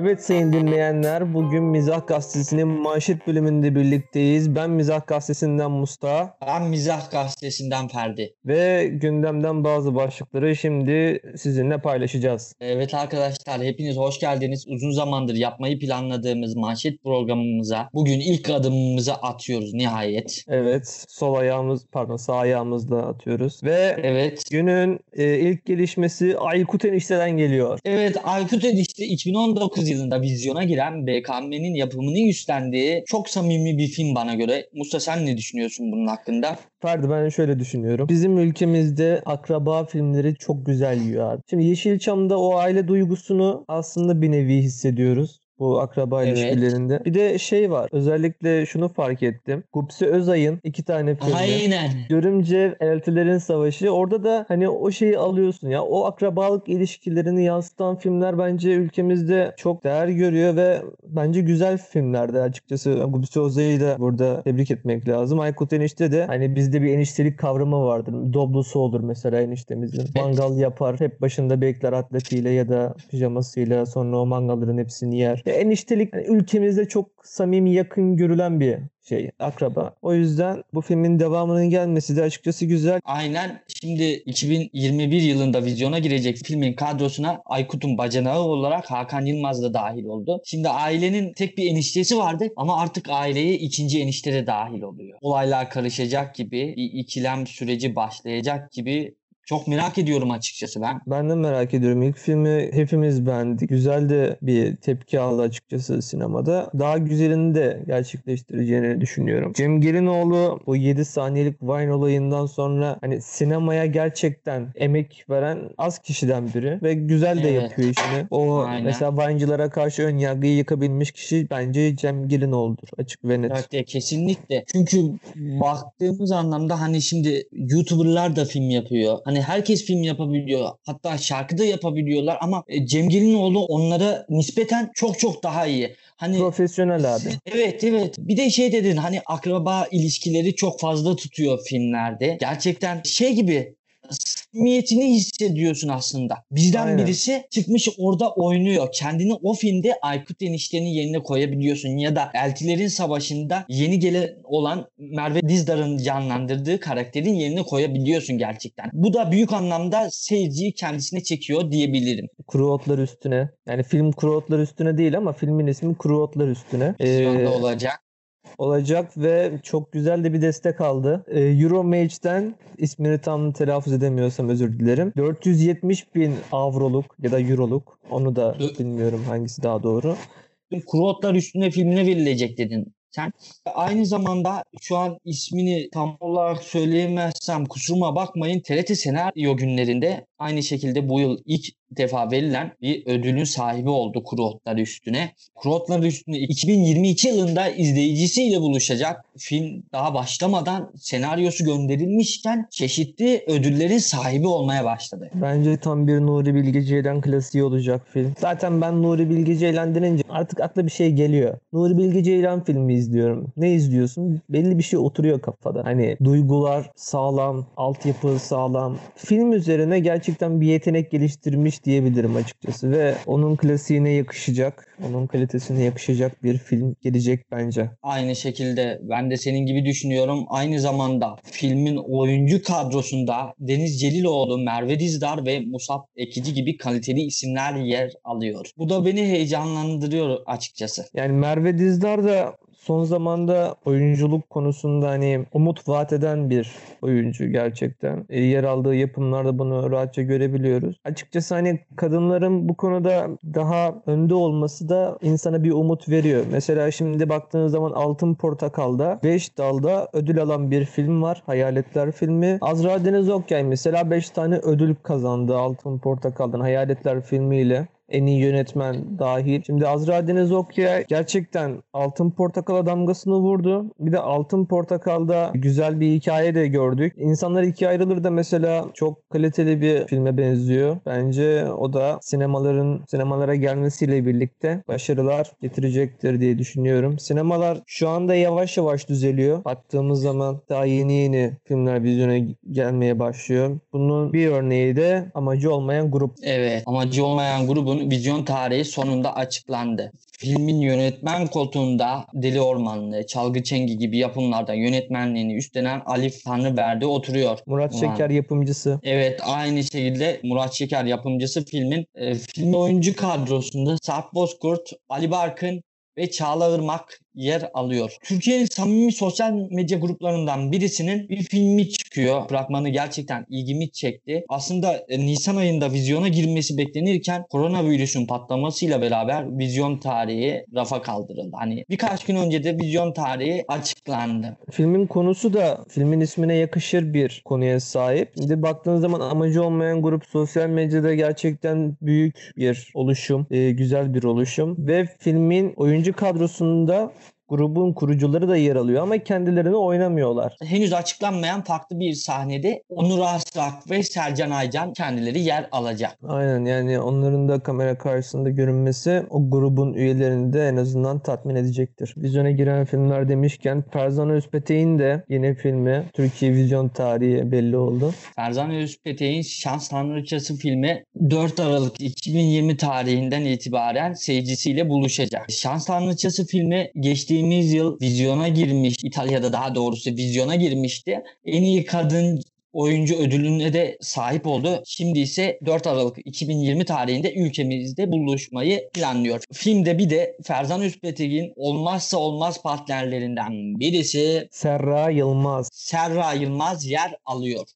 Evet sayın dinleyenler, bugün Mizah Gazetesi'nin manşet bölümünde birlikteyiz. Ben Mizah Gazetesi'nden Mustafa Ben Mizah Gazetesi'nden Ferdi. ve gündemden bazı başlıkları şimdi sizinle paylaşacağız. Evet arkadaşlar hepiniz hoş geldiniz. Uzun zamandır yapmayı planladığımız manşet programımıza bugün ilk adımımızı atıyoruz nihayet. Evet, sol ayağımız, pardon sağ ayağımızla atıyoruz. Ve Evet. günün e, ilk gelişmesi Aykut Enişte'den geliyor. Evet Aykut Enişte 2019 yılında vizyona giren BKM'nin yapımını üstlendiği çok samimi bir film bana göre. Musa sen ne düşünüyorsun bunun hakkında? Ferdi ben şöyle düşünüyorum. Bizim ülkemizde akraba filmleri çok güzel yiyor abi. Şimdi Yeşilçam'da o aile duygusunu aslında bir nevi hissediyoruz. Bu akraba Evet. ilişkilerinde. Bir de şey var. Özellikle şunu fark ettim. Gupse Özay'ın iki tane filmi. Aynen. Görümce Eltilerin Savaşı. Orada da hani o şeyi alıyorsun ya. O akrabalık ilişkilerini yansıtan filmler bence ülkemizde çok değer görüyor ve bence güzel filmlerdi açıkçası. Gupse Özay'ı da burada tebrik etmek lazım. Aykut Enişte de hani bizde bir eniştelik kavramı vardır. Doblosu olur mesela eniştemizin. Mangal yapar. Hep başında bekler atletiyle ya da pijamasıyla sonra o mangalların hepsini yer. Eniştelik ülkemizde çok samimi yakın görülen bir şey akraba. O yüzden bu filmin devamının gelmesi de açıkçası güzel. Aynen. Şimdi 2021 yılında vizyona girecek filmin kadrosuna Aykut'un bacanağı olarak Hakan Yılmaz da dahil oldu. Şimdi ailenin tek bir eniştesi vardı ama artık aileye ikinci enişte de dahil oluyor. Olaylar karışacak gibi, bir ikilem süreci başlayacak gibi çok merak ediyorum açıkçası ben. Ben de merak ediyorum. İlk filmi hepimiz beğendik. Güzel de bir tepki aldı açıkçası sinemada. Daha güzelini de gerçekleştireceğini düşünüyorum. Cem Gelinoğlu bu 7 saniyelik Vine olayından sonra hani sinemaya gerçekten emek veren az kişiden biri ve güzel de Evet. yapıyor işini. O Aynen. mesela Vine'cılara karşı ön yargıyı yıkabilmiş kişi bence Cem Gelinoğlu'dur. Açık ve net. Evet, kesinlikle. Çünkü baktığımız anlamda hani şimdi YouTuber'lar da film yapıyor. Hani herkes film yapabiliyor. Hatta şarkı da yapabiliyorlar ama e, Cem Gelinoğlu onlara nispeten çok çok daha iyi. Hani Profesyonel abi. Evet evet. Bir de şey dedin hani akraba ilişkileri çok fazla tutuyor filmlerde. Gerçekten şey gibi samimiyetini hissediyorsun aslında. Bizden Aynen. birisi çıkmış orada oynuyor. Kendini o filmde Aykut eniştenin yerine koyabiliyorsun. Ya da Eltilerin Savaşı'nda yeni gelen olan Merve Dizdar'ın canlandırdığı karakterin yerine koyabiliyorsun gerçekten. Bu da büyük anlamda seyirciyi kendisine çekiyor diyebilirim. Kuru otlar üstüne. Yani film kuru otlar üstüne değil ama filmin ismi kuru otlar üstüne. Ee, olacak. Olacak ve çok güzel de bir destek aldı. Ee, Euromage'den ismini tam telaffuz edemiyorsam özür dilerim. 470 bin avroluk ya da euroluk onu da bilmiyorum hangisi daha doğru. Kuru Otlar Üstüne filmine verilecek dedin sen. Aynı zamanda şu an ismini tam olarak söyleyemezsem kusuruma bakmayın. TRT Senaryo günlerinde aynı şekilde bu yıl ilk defa verilen bir ödülün sahibi oldu Kuru Otlar Üstüne. Kuru Otlar Üstüne 2022 yılında izleyicisiyle buluşacak. Film daha başlamadan senaryosu gönderilmişken çeşitli ödüllerin sahibi olmaya başladı. Bence tam bir Nuri Bilge Ceylan klasiği olacak film. Zaten ben Nuri Bilge Ceylan denince artık akla bir şey geliyor. Nuri Bilge Ceylan filmi izliyorum. Ne izliyorsun? Belli bir şey oturuyor kafada. Hani duygular sağlam, altyapı sağlam. Film üzerine gerçekten bir yetenek geliştirmiş diyebilirim açıkçası ve onun klasiğine yakışacak, onun kalitesine yakışacak bir film gelecek bence. Aynı şekilde ben de senin gibi düşünüyorum. Aynı zamanda filmin oyuncu kadrosunda Deniz Celiloğlu, Merve Dizdar ve Musab Ekici gibi kaliteli isimler yer alıyor. Bu da beni heyecanlandırıyor açıkçası. Yani Merve Dizdar da son zamanda oyunculuk konusunda hani umut vaat eden bir oyuncu gerçekten. E, yer aldığı yapımlarda bunu rahatça görebiliyoruz. Açıkçası hani kadınların bu konuda daha önde olması da insana bir umut veriyor. Mesela şimdi baktığınız zaman Altın Portakal'da 5 dalda ödül alan bir film var. Hayaletler filmi. Azra Deniz Okyay mesela 5 tane ödül kazandı Altın Portakal'dan Hayaletler filmiyle en iyi yönetmen dahil. Şimdi Azra Deniz Okyay gerçekten Altın Portakal'a damgasını vurdu. Bir de Altın Portakal'da güzel bir hikaye de gördük. İnsanlar ikiye ayrılır da mesela çok kaliteli bir filme benziyor. Bence o da sinemaların sinemalara gelmesiyle birlikte başarılar getirecektir diye düşünüyorum. Sinemalar şu anda yavaş yavaş düzeliyor. Baktığımız zaman daha yeni yeni filmler vizyona gelmeye başlıyor. Bunun bir örneği de amacı olmayan grup Evet amacı olmayan grubun grubun vizyon tarihi sonunda açıklandı. Filmin yönetmen koltuğunda Deli Ormanlı, Çalgı Çengi gibi yapımlarda yönetmenliğini üstlenen Alif Tanrıverdi oturuyor. Murat Ulan. Şeker yapımcısı. Evet aynı şekilde Murat Şeker yapımcısı filmin e, film oyuncu kadrosunda Sarp Bozkurt, Ali Barkın ve Çağla Irmak yer alıyor. Türkiye'nin samimi sosyal medya gruplarından birisinin bir filmi çıkıyor. Fragmanı gerçekten ilgimi çekti. Aslında e, Nisan ayında vizyona girmesi beklenirken koronavirüsün patlamasıyla beraber vizyon tarihi rafa kaldırıldı. Hani birkaç gün önce de vizyon tarihi açıklandı. Filmin konusu da filmin ismine yakışır bir konuya sahip. Şimdi baktığınız zaman amacı olmayan grup sosyal medyada gerçekten büyük bir oluşum, e, güzel bir oluşum ve filmin oyuncu kadrosunda grubun kurucuları da yer alıyor ama kendilerini oynamıyorlar. henüz açıklanmayan farklı bir sahnede Onur Asrak ve Sercan Aycan kendileri yer alacak. Aynen yani onların da kamera karşısında görünmesi o grubun üyelerini de en azından tatmin edecektir. Vizyona giren filmler demişken Ferzan Özpetek'in de yeni filmi Türkiye vizyon tarihi belli oldu. Ferzan Özpetek'in Şans Tanrıçası filmi 4 Aralık 2020 tarihinden itibaren seyircisiyle buluşacak. Şans Tanrıçası filmi geçtiğimiz yıl vizyona girmiş, İtalya'da daha doğrusu vizyona girmişti. En iyi kadın oyuncu ödülüne de sahip oldu. Şimdi ise 4 Aralık 2020 tarihinde ülkemizde buluşmayı planlıyor. Filmde bir de Ferzan Özpetek'in olmazsa olmaz partnerlerinden birisi Serra Yılmaz. Serra Yılmaz yer alıyor.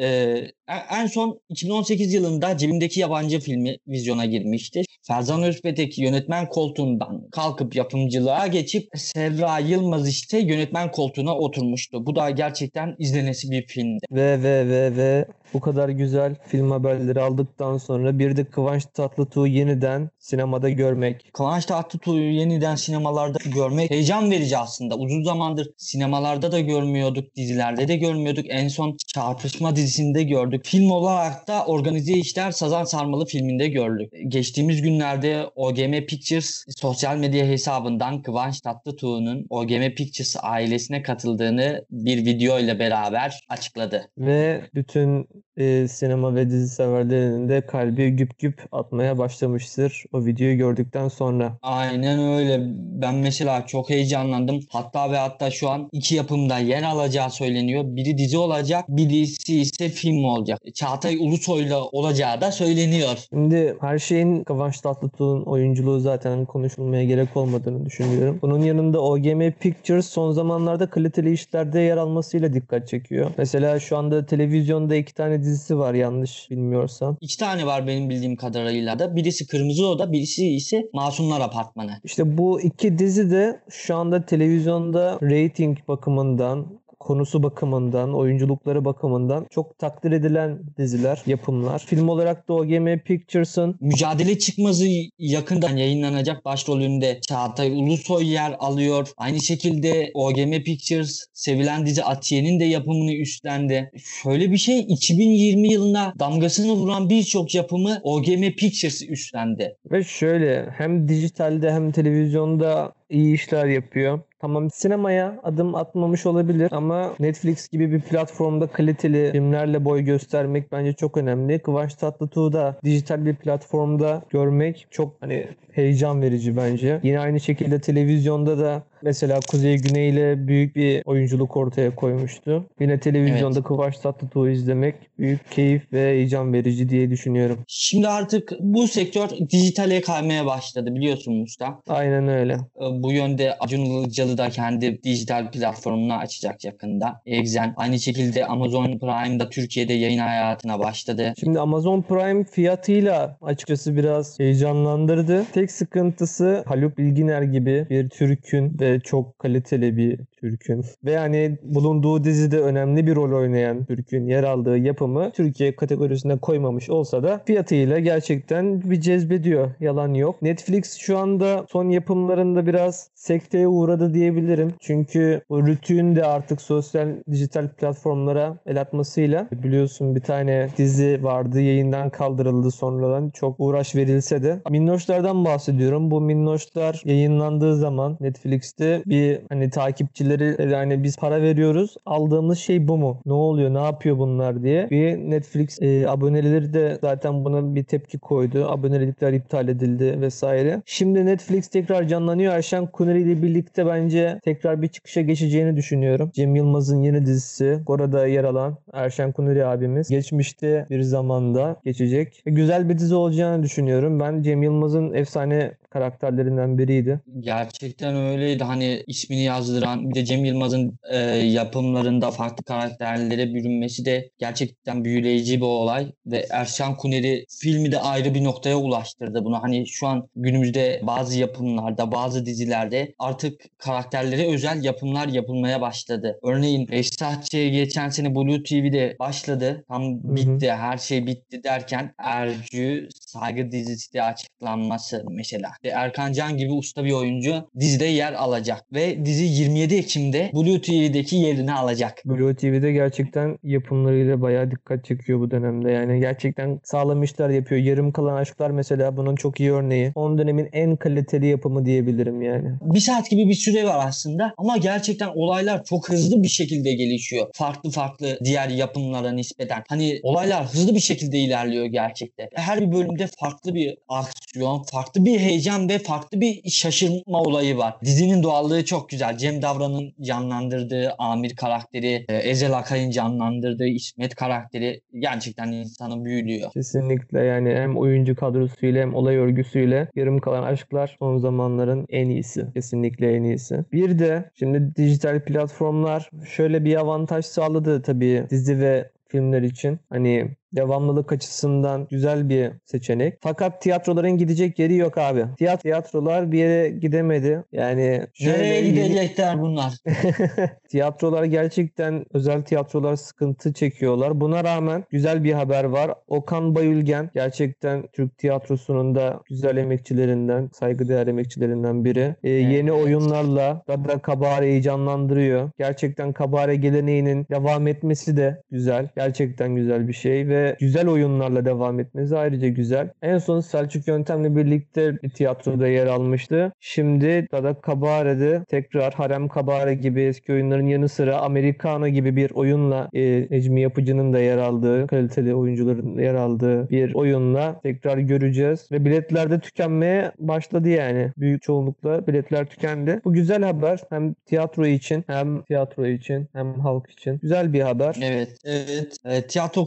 Ee, en son 2018 yılında Cebimdeki Yabancı filmi vizyona girmişti. Ferzan Özpetek yönetmen koltuğundan kalkıp yapımcılığa geçip Serra Yılmaz işte yönetmen koltuğuna oturmuştu. Bu da gerçekten izlenesi bir filmdi. Ve ve ve ve bu kadar güzel film haberleri aldıktan sonra bir de Kıvanç Tatlıtuğ'u yeniden sinemada görmek. Kıvanç Tatlıtuğ'u yeniden sinemalarda görmek heyecan verici aslında. Uzun zamandır sinemalarda da görmüyorduk, dizilerde de görmüyorduk. En son Çarpışma dizisinde gördük. Film olarak da Organize İşler Sazan Sarmalı filminde gördük. Geçtiğimiz günlerde OGM Pictures sosyal medya hesabından Kıvanç Tatlıtuğ'un OGM Pictures ailesine katıldığını bir video ile beraber açıkladı. Ve bütün e, sinema ve dizi severlerinin de kalbi güp güp atmaya başlamıştır o videoyu gördükten sonra. Aynen öyle. Ben mesela çok heyecanlandım. Hatta ve hatta şu an iki yapımda yer alacağı söyleniyor. Biri dizi olacak, birisi ise film olacak. Çağatay Ulusoy'la olacağı da söyleniyor. Şimdi her şeyin Kıvanç Tatlıtuğ'un oyunculuğu zaten konuşulmaya gerek olmadığını düşünüyorum. Bunun yanında OGM Pictures son zamanlarda kaliteli işlerde yer almasıyla dikkat çekiyor. Mesela şu anda televizyonda iki tane dizisi var yanlış bilmiyorsam. İki tane var benim bildiğim kadarıyla da. Birisi Kırmızı Oda, birisi ise Masumlar Apartmanı. İşte bu iki dizi de şu anda televizyonda rating bakımından konusu bakımından, oyunculukları bakımından çok takdir edilen diziler, yapımlar. Film olarak da OGM Pictures'ın Mücadele Çıkmazı yakından yayınlanacak başrolünde Çağatay Ulusoy yer alıyor. Aynı şekilde OGM Pictures sevilen dizi Atiye'nin de yapımını üstlendi. Şöyle bir şey 2020 yılına damgasını vuran birçok yapımı OGM Pictures üstlendi. ve şöyle hem dijitalde hem televizyonda iyi işler yapıyor. Tamam sinemaya adım atmamış olabilir ama Netflix gibi bir platformda kaliteli filmlerle boy göstermek bence çok önemli. Kıvanç Tatlıtuğ'u da dijital bir platformda görmek çok hani heyecan verici bence. Yine aynı şekilde televizyonda da mesela Kuzey Güney ile büyük bir oyunculuk ortaya koymuştu. Yine televizyonda Kıvanç Tatlıtuğ'u izlemek büyük keyif ve heyecan verici diye düşünüyorum. Şimdi artık bu sektör dijitale kaymaya başladı biliyorsun Musta. Aynen öyle. Ee, Bu yönde Acun Ilıcalı da kendi dijital platformunu açacak yakında. Exen. Aynı şekilde Amazon Prime da Türkiye'de yayın hayatına başladı. Şimdi Amazon Prime fiyatıyla açıkçası biraz heyecanlandırdı. Tek sıkıntısı Haluk Bilginer gibi bir Türk'ün ve çok kaliteli bir Türk'ün ve yani bulunduğu dizide önemli bir rol oynayan Türk'ün yer aldığı yapımı Türkiye kategorisine koymamış olsa da fiyatıyla gerçekten bir cezbediyor. Yalan yok. Netflix şu anda son yapımlarında biraz sekteye uğradı diyebilirim. Çünkü bu Rütü'nün de artık sosyal dijital platformlara el atmasıyla biliyorsun bir tane dizi vardı yayından kaldırıldı sonradan çok uğraş verilse de Minnoşlardan bahsediyorum. Bu Minnoşlar yayınlandığı zaman Netflix'te bir hani takipçileri kişileri yani biz para veriyoruz. Aldığımız şey bu mu? Ne oluyor? Ne yapıyor bunlar diye. Bir Netflix e, aboneleri de zaten buna bir tepki koydu. Abonelikler iptal edildi vesaire. Şimdi Netflix tekrar canlanıyor. Erşen Kuneri ile birlikte bence tekrar bir çıkışa geçeceğini düşünüyorum. Cem Yılmaz'ın yeni dizisi. Orada yer alan Erşen Kuneri abimiz. Geçmişte bir zamanda geçecek. Güzel bir dizi olacağını düşünüyorum. Ben Cem Yılmaz'ın efsane karakterlerinden biriydi. Gerçekten öyleydi. Hani ismini yazdıran bir de Cem Yılmaz'ın e, yapımlarında farklı karakterlere bürünmesi de gerçekten büyüleyici bir olay ve Erşan Kuneri filmi de ayrı bir noktaya ulaştırdı bunu. Hani şu an günümüzde bazı yapımlarda, bazı dizilerde artık karakterlere özel yapımlar yapılmaya başladı. Örneğin Behzatçı'ya geçen sene Blue TV'de başladı. Tam hı. bitti, her şey bitti derken Ercü Saygı dizisi de açıklanması mesela. Ve Erkan Can gibi usta bir oyuncu dizide yer alacak. Ve dizi 27 Ekim'de Blue TV'deki yerini alacak. Blue TV'de gerçekten yapımlarıyla bayağı dikkat çekiyor bu dönemde. Yani gerçekten sağlam işler yapıyor. Yarım kalan aşklar mesela bunun çok iyi örneği. Son dönemin en kaliteli yapımı diyebilirim yani. Bir saat gibi bir süre var aslında ama gerçekten olaylar çok hızlı bir şekilde gelişiyor. Farklı farklı diğer yapımlara nispeten. Hani olaylar hızlı bir şekilde ilerliyor gerçekten. Her bir bölümde farklı bir aksiyon, farklı bir heyecan ve farklı bir şaşırma olayı var. Dizinin doğallığı çok güzel. Cem Davran'ın canlandırdığı Amir karakteri, e, Ezel Akay'ın canlandırdığı İsmet karakteri gerçekten insanı büyülüyor. Kesinlikle yani hem oyuncu kadrosuyla hem olay örgüsüyle yarım kalan aşklar son zamanların en iyisi. Kesinlikle en iyisi. Bir de şimdi dijital platformlar şöyle bir avantaj sağladı tabii dizi ve filmler için. Hani devamlılık açısından güzel bir seçenek. Fakat tiyatroların gidecek yeri yok abi. Tiyat tiyatrolar bir yere gidemedi. Yani Nereye yeni- gidecekler bunlar? tiyatrolar gerçekten özel tiyatrolar sıkıntı çekiyorlar. Buna rağmen güzel bir haber var. Okan Bayülgen gerçekten Türk tiyatrosunun da güzel emekçilerinden, saygıdeğer emekçilerinden biri. Ee, Yeni Evet. oyunlarla Dada Kabare'yi canlandırıyor. Gerçekten Kabare geleneğinin devam etmesi de güzel. Gerçekten güzel bir şey ve güzel oyunlarla devam etmesi ayrıca güzel. En son Selçuk Yöntem'le birlikte bir tiyatroda yer almıştı. Şimdi Dada Kabare'de tekrar Harem Kabare gibi eski oyunların yanı sıra Americano gibi bir oyunla e, Necmi Yapıcı'nın da yer aldığı, kaliteli oyuncuların yer aldığı bir oyunla tekrar göreceğiz. Ve biletler de tükenmeye başladı yani. Büyük çoğunlukla biletler tükendi. Bu güzel haber. Hem tiyatro için hem tiyatro için hem halk için. Güzel bir haber. Evet, evet. E, tiyatro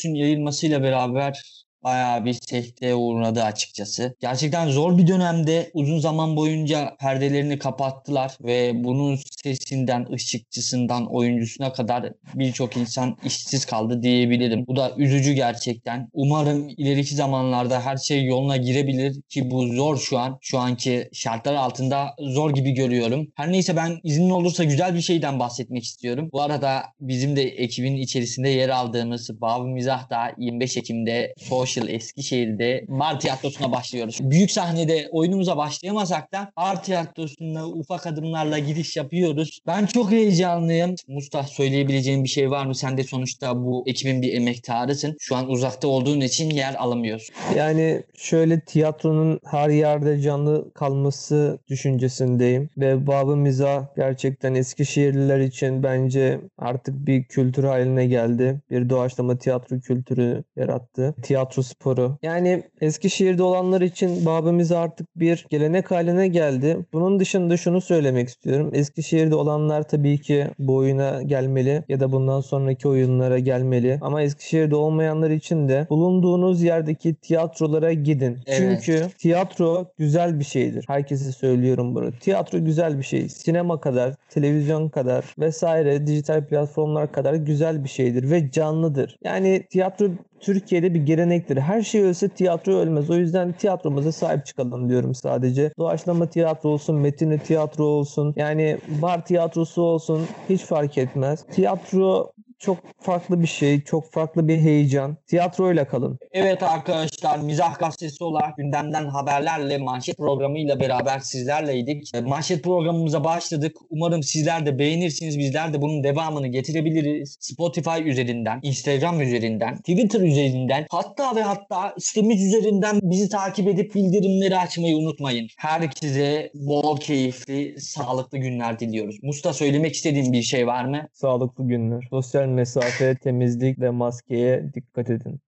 koronavirüsün yayılmasıyla beraber bayağı bir sekteye uğradı açıkçası. Gerçekten zor bir dönemde uzun zaman boyunca perdelerini kapattılar ve bunun sesinden, ışıkçısından, oyuncusuna kadar birçok insan işsiz kaldı diyebilirim. Bu da üzücü gerçekten. Umarım ileriki zamanlarda her şey yoluna girebilir ki bu zor şu an. Şu anki şartlar altında zor gibi görüyorum. Her neyse ben iznin olursa güzel bir şeyden bahsetmek istiyorum. Bu arada bizim de ekibin içerisinde yer aldığımız Bav Mizah da 25 Ekim'de Social Eskişehir'de bar tiyatrosuna başlıyoruz. Büyük sahnede oyunumuza başlayamasak da bar tiyatrosunda ufak adımlarla giriş yapıyoruz. Ben çok heyecanlıyım. Mustafa söyleyebileceğin bir şey var mı? Sen de sonuçta bu ekibin bir emektarısın. Şu an uzakta olduğun için yer alamıyorsun. Yani şöyle tiyatronun her yerde canlı kalması düşüncesindeyim ve Babı Mizah gerçekten Eskişehirliler için bence artık bir kültür haline geldi. Bir doğaçlama tiyatro kültürü yarattı. Tiyatro sporu. Yani Eskişehir'de olanlar için Babı Mizah artık bir gelenek haline geldi. Bunun dışında şunu söylemek istiyorum. Eskişehir'de olanlar tabii ki bu oyuna gelmeli ya da bundan sonraki oyunlara gelmeli. Ama Eskişehir'de olmayanlar için de bulunduğunuz yerdeki tiyatrolara gidin. Evet. Çünkü tiyatro güzel bir şeydir. Herkese söylüyorum bunu. Tiyatro güzel bir şey. Sinema kadar, televizyon kadar vesaire dijital platformlar kadar güzel bir şeydir ve canlıdır. Yani tiyatro Türkiye'de bir gelenektir. Her şey ölse tiyatro ölmez. O yüzden tiyatromuza sahip çıkalım diyorum sadece. Doğaçlama tiyatro olsun, metinli tiyatro olsun, yani bar tiyatrosu olsun hiç fark etmez. Tiyatro çok farklı bir şey, çok farklı bir heyecan. Tiyatroyla kalın. Evet arkadaşlar Mizah Gazetesi olarak gündemden haberlerle manşet programıyla beraber sizlerleydik. E, Manşet programımıza başladık. Umarım sizler de beğenirsiniz. Bizler de bunun devamını getirebiliriz. Spotify üzerinden, Instagram üzerinden, Twitter üzerinden hatta ve hatta sitemiz üzerinden bizi takip edip bildirimleri açmayı unutmayın. Herkese bol keyifli, sağlıklı günler diliyoruz. Musta söylemek istediğin bir şey var mı? Sağlıklı günler. Sosyal mesafe, temizlik ve maskeye dikkat edin.